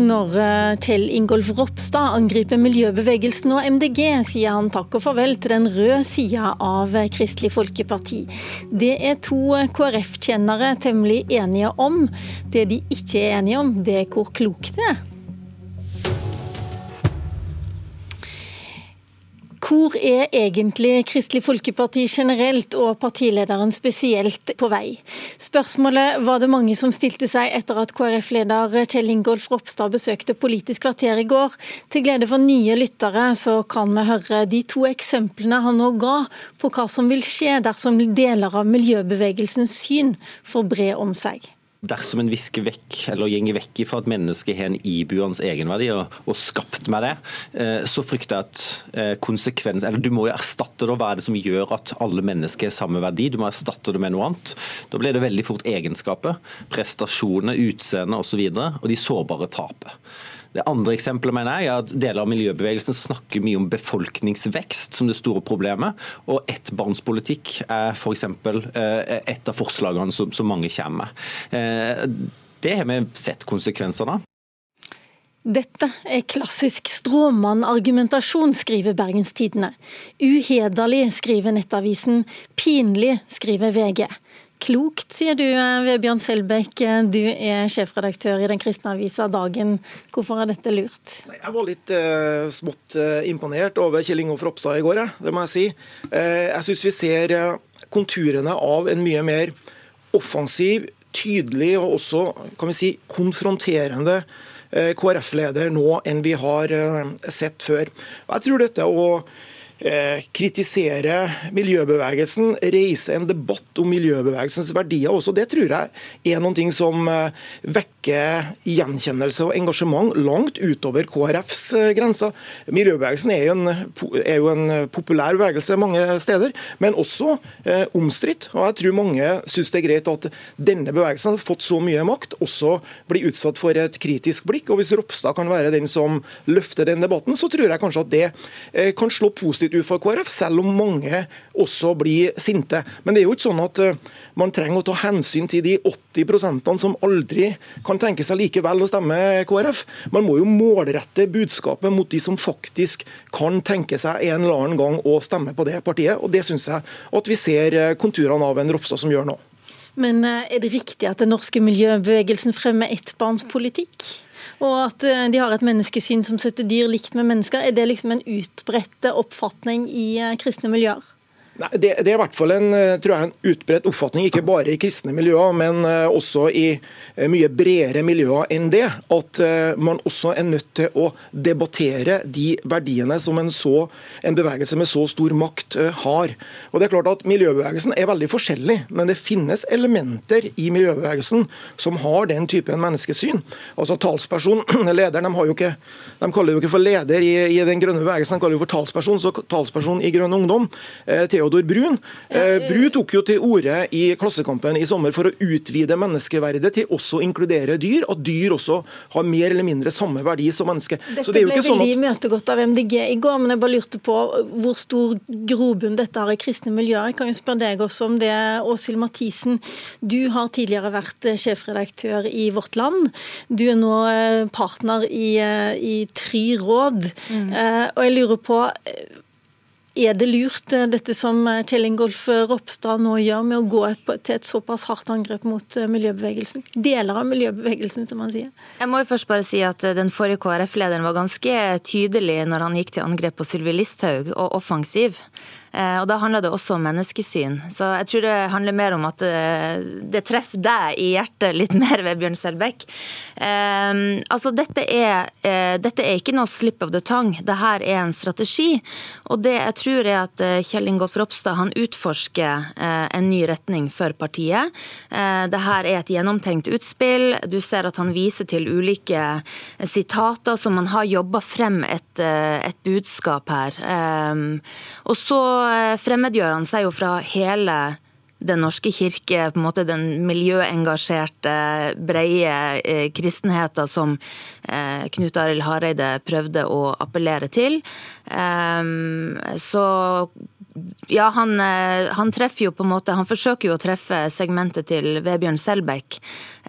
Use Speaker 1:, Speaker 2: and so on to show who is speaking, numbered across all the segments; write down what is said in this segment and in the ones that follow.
Speaker 1: Når eh, Kjell Ingolf Ropstad angriper miljøbevegelsen og MDG, sier han takk og farvel til den røde sida av Kristelig Folkeparti. Det er to KrF-kjennere temmelig enige om. Det de ikke er enige om, det er hvor klokt det er. Hvor er egentlig Kristelig Folkeparti generelt og partilederen spesielt på vei? Spørsmålet var det mange som stilte seg etter at KrF-leder Kjell Ingolf Ropstad besøkte Politisk kvarter i går. Til glede for nye lyttere så kan vi høre de to eksemplene han nå ga på hva som vil skje dersom deler av miljøbevegelsens syn får bre om seg.
Speaker 2: Dersom en visker vekk eller gjenger vekk ifra at mennesket har en ibuende egenverdi og, og, skapt med det, eh, så frykter jeg at eh, konsekvens Eller du må jo erstatte det. Hva er det som gjør at alle mennesker har samme verdi? Du må erstatte det med noe annet. Da blir det veldig fort egenskaper, prestasjoner, utseende osv. Og, så og de sårbare taper. Det andre eksempelet mener jeg er at deler av miljøbevegelsen snakker mye om befolkningsvekst som det store problemet. Og ettbarnspolitikk er f.eks. Eh, et av forslagene som, mange kommer med. Eh, det har vi sett konsekvensene av.
Speaker 1: Dette er klassisk stråmannargumentasjon, skriver Bergens Tidende. Uhederlig, skriver Nettavisen. Pinlig, skriver VG. Klokt, sier du, Vebjørn Selbekk. Du er sjefredaktør i den kristne avisa Dagen. Hvorfor er dette lurt?
Speaker 3: Jeg var litt eh, smått eh, imponert over Kjell Ingolf Ropstad i går, det må jeg si. Eh, jeg syns vi ser eh, konturene av en mye mer offensiv, tydelig og også kan vi si, konfronterende eh, KrF-leder nå enn vi har eh, sett før. Jeg tror dette å Eh, kritisere miljøbevegelsen, reise en debatt om miljøbevegelsens verdier også. Det tror jeg er noen ting som eh, vekker gjenkjennelse og engasjement langt utover KrFs eh, grenser. Miljøbevegelsen er jo, en, er jo en populær bevegelse mange steder, men også eh, omstridt. Og jeg tror mange syns det er greit at denne bevegelsen har fått så mye makt, også blir utsatt for et kritisk blikk. Og hvis Ropstad kan være den som løfter den debatten, så tror jeg kanskje at det kan slå positivt positivt ut for KrF, selv om mange også blir sinte. Men det er jo ikke sånn at eh, man trenger å ta hensyn til de 80% som aldri kan tenke seg likevel å stemme KrF. Man må jo målrette budskapet mot de som faktisk kan tenke seg en eller annen gang å stemme på det partiet. og Det syns jeg at vi ser eh, konturene av en Ropstad som gjør nå.
Speaker 1: Men eh, er det riktig at den norske miljøbevegelsen fremmer ettbarnspolitikk? Og at eh, de har et menneskesyn som setter dyr likt med mennesker. Er det liksom en utbredte oppfatning i eh, kristne miljøer?
Speaker 3: Nei, det, det, er i hvert fall en, eh, tror jeg, en utbredt oppfatning, ikke bare i kristne miljøer, men uh, også i uh, mye bredere miljøer enn det. At man også er nødt til å debattere de verdiene som en, så, en bevegelse med så stor makt har. Og det er klart at Miljøbevegelsen er veldig forskjellig, men det finnes elementer i miljøbevegelsen som har den typen menneskesyn. Altså Talsperson, lederen, de, har jo ikke, de kaller jo ikke for leder i, i den grønne bevegelsen, de kaller jo for talsperson. Så talsperson i Grønn Ungdom, Theo Theodor Brun. Eh, Bru tok jo til orde i Klassekampen i sommer for å utvide menneskeverdet til også å inkludere dyr. At dyr også har mer eller mindre samme verdi som mennesker.
Speaker 1: Dette det ble sånn veldig at... imøtegått av MDG i går, men jeg bare lurte på hvor stor grobunn dette har i kristne miljøer. Jeg kan jo spørre deg også om det, Åshild Mathisen. Du har tidligere vært sjefredaktør i Vårt Land. Du er nå eh, partner i, eh, i Try Råd. Mm. Og jeg lurer på er det lurt, eh, dette som eh, Kjell Ingolf eh, Ropstad nå gjør, med å gå til et såpass hardt angrep mot miljøbevegelsen? Deler av miljøbevegelsen, som han sier.
Speaker 4: Jeg må jo først bare si at den forrige KrF-lederen var ganske tydelig når han gikk til angrep på Sylvi Listhaug, og offensiv. Eh, og Da handler det også om menneskesyn. Så jeg tror det handler mer om at eh, det treffer deg i hjertet litt mer, ved Bjørn Selbekk. Eh, altså, dette er, dette er ikke noe slip of the tongue. Dette er en strategi. Og det jeg tror er at Kjell Ingolf Ropstad han utforsker en ny retning for partiet. Dette er et gjennomtenkt utspill. Du ser at han viser til ulike sitater som han har jobba frem et, et budskap her. Og så fremmedgjør han seg jo fra hele Den norske kirke, på en måte den miljøengasjerte, breie eh, kristenheten som eh, Knut Arild Hareide prøvde å appellere til. Så ja, han, han, treffer jo på en måte Han forsøker jo å treffe segmentet til Vebjørn Selbekk.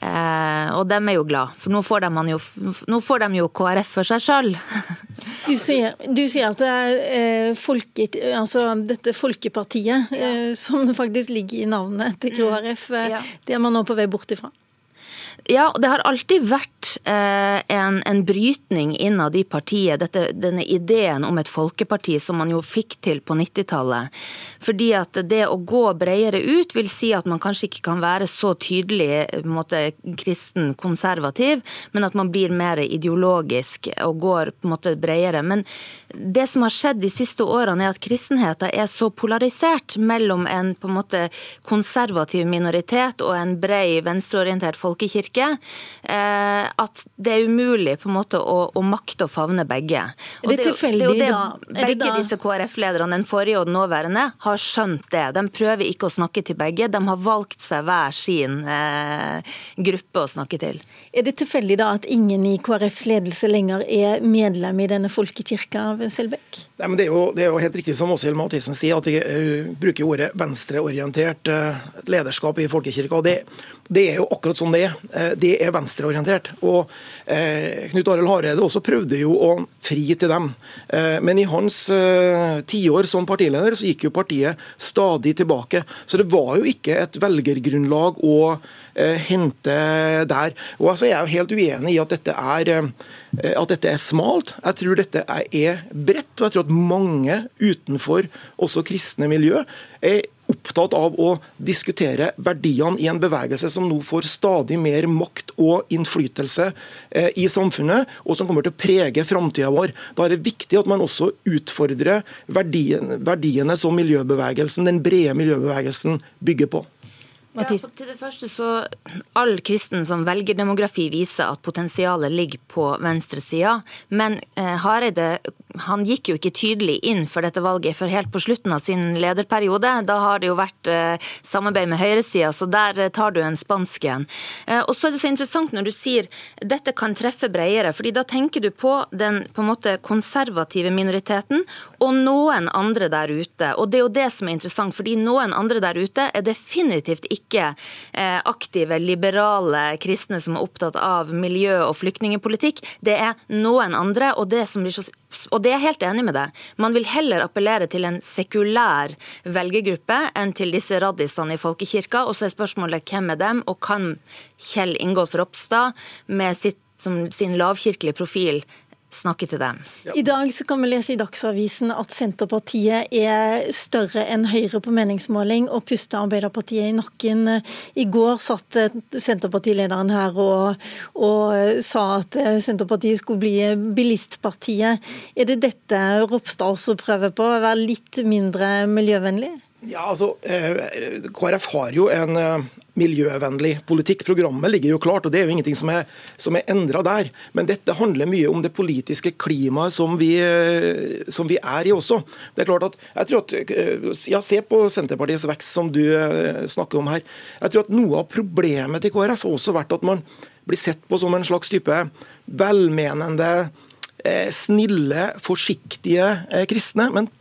Speaker 4: Eh, og dem er jo glad, for nå får de, jo, nå får de jo KrF for seg sjøl.
Speaker 1: Du du sier, at det er eh, folket, altså dette Folkepartiet, ja. eh, som faktisk ligger i navnet til. KrF, mm, ja. det er man nå på vei bort ifra?
Speaker 4: Ja, det har alltid vært eh, en, en, brytning innad i partiet. Dette, denne ideen om et folkeparti som man jo fikk til på 90-tallet. Fordi at det å gå bredere ut vil si at man kanskje ikke kan være så tydelig måte, kristen konservativ, men at man blir mer ideologisk og går på en måte bredere. Men det som har skjedd de siste årene, er at kristenheten er så polarisert mellom en på en måte konservativ minoritet og en bred venstreorientert folkekirke kirke, eh, at det er umulig på en måte å, å makte å favne begge.
Speaker 1: Og er det tilfeldig, det, det,
Speaker 4: da? Begge disse KrF-lederne, den forrige og den nåværende, har skjønt det. De prøver ikke å snakke til begge. De har valgt seg hver sin eh, gruppe å snakke til.
Speaker 1: Er det tilfeldig da at ingen i KrFs ledelse lenger er medlem i denne folkekirka av Selbekk?
Speaker 3: Nei, men det er, jo, det er jo helt riktig som Åshild Mathisen sier, at de uh, bruker ordet venstreorientert uh, lederskap i folkekirka. og det, det, er jo akkurat sånn det er. Uh, det er venstreorientert. Og Knut Arild Hareide også prøvde jo å fri til dem. men i hans tiår som partileder så gikk jo partiet stadig tilbake. Så det var jo ikke et velgergrunnlag å hente der. Og altså, Jeg er jo helt uenig i at dette er Eh, at dette er smalt. Jeg tror dette er bredt, og jeg tror at mange utenfor også kristne miljø er opptatt av å diskutere verdiene i en bevegelse som nå får stadig mer makt og innflytelse eh, i samfunnet, og som kommer til å prege framtida vår. Da er det viktig at man også utfordrer verdiene, verdiene som miljøbevegelsen, den brede miljøbevegelsen bygger på.
Speaker 4: Ja, til det første så All kristen som velger demografi, viser at potensialet ligger på venstresida. Men eh, Hareide han gikk jo ikke tydelig inn for dette valget for helt på slutten av sin lederperiode. Da har det jo vært eh, samarbeid med høyresida, så der eh, tar du en spansk en. Eh, og så er det så interessant når du sier dette kan treffe bredere, fordi da tenker du på den på en måte konservative minoriteten og noen andre der ute. Og det er jo det som er interessant, fordi noen andre der ute er definitivt ikke aktive, liberale kristne som er opptatt av miljø- og flyktningepolitikk. Det er noen andre, og det, som blir så, og det er jeg helt enig med deg. Man vil heller appellere til en sekulær velgergruppe enn til disse raddisene i folkekirka. Og så er spørsmålet hvem er dem, og kan Kjell Ingolf Ropstad med sitt, som sin lavkirkelige profil snakke til dem.
Speaker 1: Ja. I dag så kan vi lese i Dagsavisen at Senterpartiet er større enn Høyre på meningsmåling og puster Arbeiderpartiet i nakken. I går satt Senterpartilederen her og, og sa at Senterpartiet skulle bli bilistpartiet. Er det dette Ropstad også prøver på, å være litt mindre miljøvennlig?
Speaker 3: Ja, altså, eh, KrF har jo en eh, miljøvennlig politikk. Programmet ligger jo klart, og det er jo ingenting som er, som er endra der. Men dette handler mye om det politiske klimaet som vi, eh, som vi, er i også. Det er klart at, jeg tror at, ja, Se på Senterpartiets vekst, som du snakker om her. Jeg tror at Noe av problemet til KrF har også vært at man blir sett på som en slags type velmenende, snille, forsiktige kristne. Men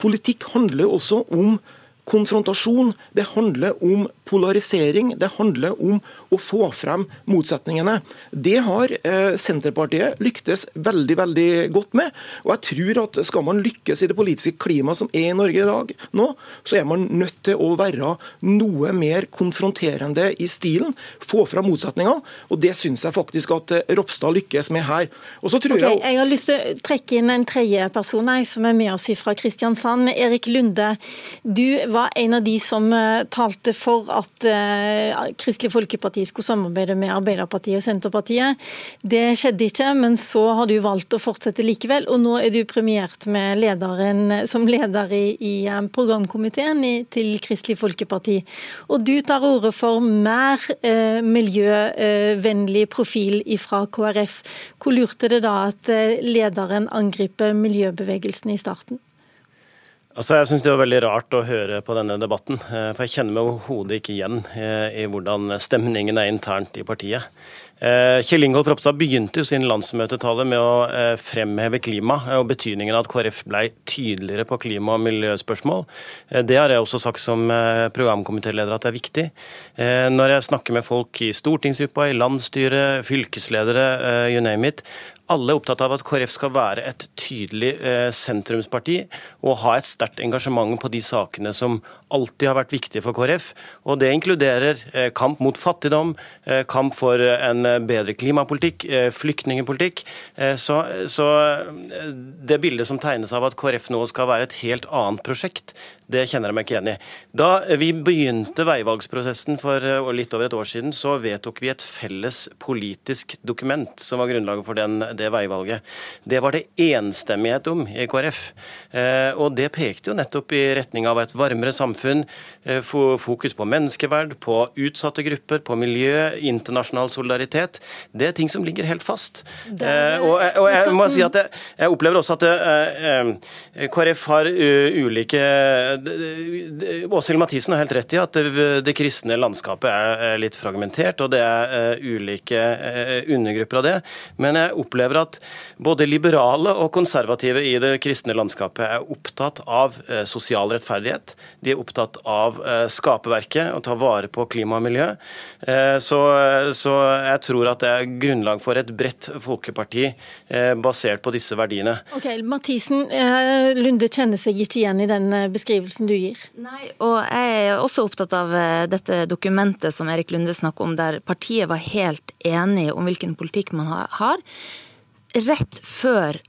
Speaker 3: politikk handler jo også om konfrontasjon. Det handler om polarisering. Det handler om å få frem motsetningene. Det har eh, Senterpartiet lyktes veldig veldig godt med. Og jeg tror at Skal man lykkes i det politiske klimaet som er i Norge i dag, nå, så er man nødt til å være noe mer konfronterende i stilen. Få frem motsetninger. Og det syns jeg faktisk at eh, Ropstad lykkes med her. Og så tror
Speaker 1: okay, jeg... jeg har lyst til å trekke inn en tredje person som er med oss fra Kristiansand. Erik Lunde, du var en av de som eh, talte for at uh, Kristelig Folkeparti skulle samarbeide med Arbeiderpartiet og Senterpartiet. Det skjedde ikke, men så har du valgt å fortsette likevel. Og nå er du premiert lederen, som leder i, i eh, programkomiteen i, til Kristelig Folkeparti. Og du tar ordet for mer eh, miljøvennlig profil fra KrF. Hvor lurt er det da at lederen angriper miljøbevegelsen i starten?
Speaker 5: Altså, jeg syns det var veldig rart å høre på denne debatten. For jeg kjenner meg overhodet ikke igjen i hvordan stemningen er internt i partiet. Eh, Kjell Ingolf Ropstad begynte jo sin landsmøtetale med å eh, fremheve klima og betydningen av at KrF ble tydeligere på klima- og miljøspørsmål. Eh, det har jeg også sagt som programkomitéleder at det er viktig. Når jeg snakker med folk i stortingsgruppa, i landsstyret, fylkesledere, you name it, alle er opptatt av at KrF skal være et tydelig eh, sentrumsparti og ha et sterkt engasjement på de sakene som alltid har vært viktige for KrF. Og Det inkluderer eh, kamp mot fattigdom, eh, kamp for en bedre klimapolitikk, flyktningepolitikk. Så, så det bildet som tegnes av at KrF nå skal være et helt annet prosjekt, det kjenner jeg meg ikke igjen i. Da vi begynte veivalgsprosessen for litt over et år siden, så vedtok vi et felles politisk dokument som var grunnlaget for den, det veivalget. Det var det enstemmighet om i KrF. Eh, og det pekte jo nettopp i retning av et varmere samfunn, eh, fokus på menneskeverd, på utsatte grupper, på miljø, internasjonal solidaritet. Det er ting som ligger helt fast. Eh, og, og jeg må si at jeg, jeg opplever også at det, KrF har ulike Åshild Mathisen har helt rett i at det, det kristne landskapet er litt fragmentert, og det er ulike undergrupper av det. Men jeg opplever opplever at både liberale og konservative i det kristne landskapet er opptatt av eh, sosial rettferdighet. De er opptatt av eh, skaperverket og ta vare på klima og miljø. Eh, så, så, jeg tror at det er grunnlag for et bredt folkeparti basert på disse verdiene.
Speaker 1: Ok, Mathisen, Lunde kjenner seg ikke igjen i den beskrivelsen du gir?
Speaker 4: Nei, og jeg er også opptatt av dette dokumentet som Erik Lunde snakker om, der partiet var helt enig om hvilken politikk man har rett før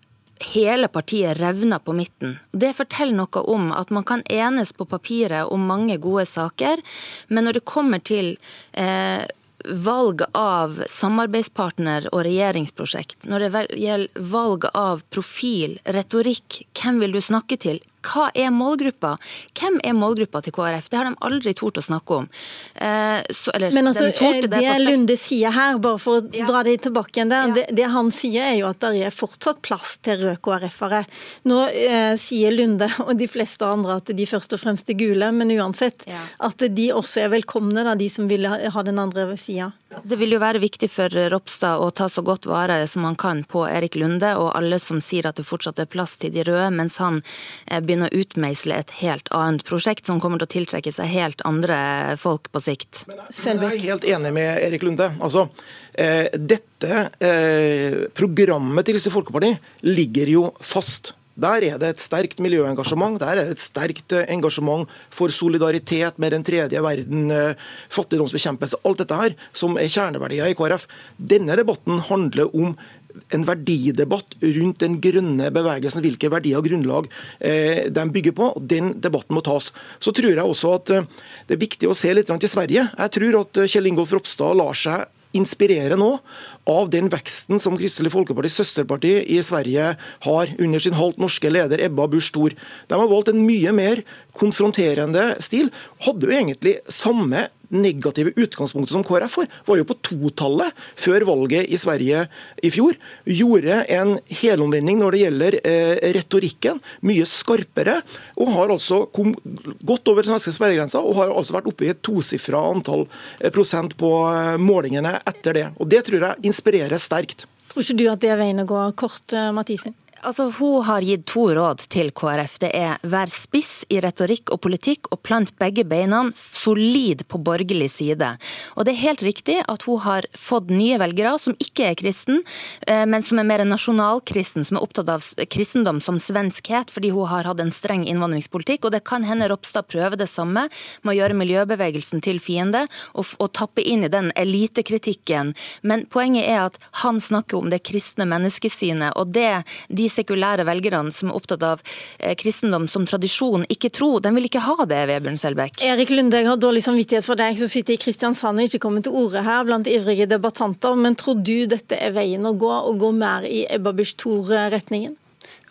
Speaker 4: hele partiet revna på midten. Det forteller noe om at man kan enes på papiret om mange gode saker, men når det kommer til eh, valg av samarbeidspartner og regjeringsprosjekt, når det gjelder valg av profil, retorikk, hvem vil du snakke til, hva er målgruppa? Hvem er målgruppa til KrF? Det har de aldri tort å snakke om.
Speaker 1: Eh, så, eller, Men altså, de det, det Lunde sier her, bare for å ja. dra det tilbake igjen der, ja. det, det, han sier er jo at det er fortsatt plass til røde KrF-ere. Nå eh, sier Lunde og de fleste andre at de først og fremst er gule, men uansett ja. at de også er velkomne, da, de som vil ha den andre sida.
Speaker 4: Det vil jo være viktig for Ropstad å ta så godt vare som han kan på Erik Lunde og alle som sier at det fortsatt er plass til de røde, mens han eh, begynner å utmeisle et helt annet prosjekt som kommer til å tiltrekke seg helt andre folk på sikt.
Speaker 3: Men jeg er helt enig med Erik Lunde. Altså, eh, dette eh, programmet til Kristelig Folkeparti ligger jo fast. Der er det et sterkt miljøengasjement, der er det et sterkt eh, engasjement for solidaritet med den tredje verden, eh, fattigdomsbekjempelse, alt dette her, som er kjerneverdier i KrF. Denne debatten handler om en verdidebatt rundt den grønne bevegelsen, hvilke verdier og grunnlag eh, de bygger på. og Den debatten må tas. Så tror jeg også at det er viktig å se litt til Sverige. Jeg tror at Kjell Ingolf Ropstad lar seg inspirere nå av den veksten som Kristelig Folkepartis søsterparti i Sverige har under sin halvt norske leder Ebba Busch Thor. De har valgt en mye mer konfronterende stil. Hadde jo egentlig samme negative utgangspunktet som KrF får, var jo på totallet før valget i Sverige i fjor. Gjorde en helomvending når det gjelder eh, retorikken, mye skarpere. Og har altså kom godt over den svenske sperregrensa og har altså vært oppe i et tosifra antall eh, prosent på eh, målingene etter det. Og Det tror jeg inspirerer sterkt.
Speaker 1: Tror ikke du at det er veien å gå kort, Mathisen?
Speaker 4: Altså, Hun har gitt to råd til KrF. Det er vær spiss i retorikk og politikk, og plant begge beina solid på borgerlig side. Og Det er helt riktig at hun har fått nye velgere som ikke er kristen, eh, men som er mer nasjonalkristen, som er opptatt av kristendom som svenskhet, fordi hun har hatt en streng innvandringspolitikk. Og Det kan hende Ropstad prøver det samme med å gjøre miljøbevegelsen til fiende, og, og tappe inn i den elitekritikken. Men poenget er at han snakker om det kristne menneskesynet, og det de sekulære velgerne som er opptatt av eh, kristendom som tradisjon, ikke tro. De vil ikke ha det, Vebjørn Selbekk.
Speaker 1: Erik Lunde, jeg har dårlig samvittighet for deg som sitter i Kristiansand og ikke kommer til orde her blant ivrige debattanter, men tror du dette er veien å gå, å gå mer i Ebba Busch Thor-retningen?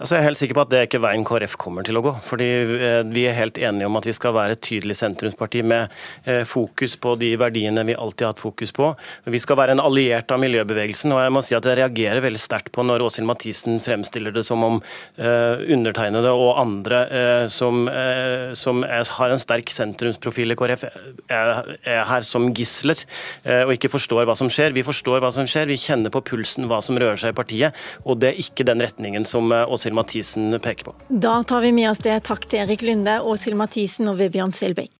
Speaker 5: Altså, jeg er helt sikker på at det er ikke veien KrF kommer til å gå. fordi eh, Vi er helt enige om at vi skal være et tydelig sentrumsparti med eh, fokus på de verdiene vi alltid har hatt fokus på. Vi skal være en alliert av miljøbevegelsen. og Jeg må si at jeg reagerer veldig sterkt på når Åshild Mathisen fremstiller det som om uh, undertegnede og andre som, som har en sterk sentrumsprofil i KrF, er, er her som gisler og ikke forstår hva som skjer. Vi forstår hva som skjer, vi kjenner på pulsen hva som rører seg i partiet, og det er ikke den retningen som Åshild Mathisen peker på.
Speaker 1: Da tar vi med oss det. Takk til Erik Lunde, Åshild Mathisen og Vebjørn Selbekk.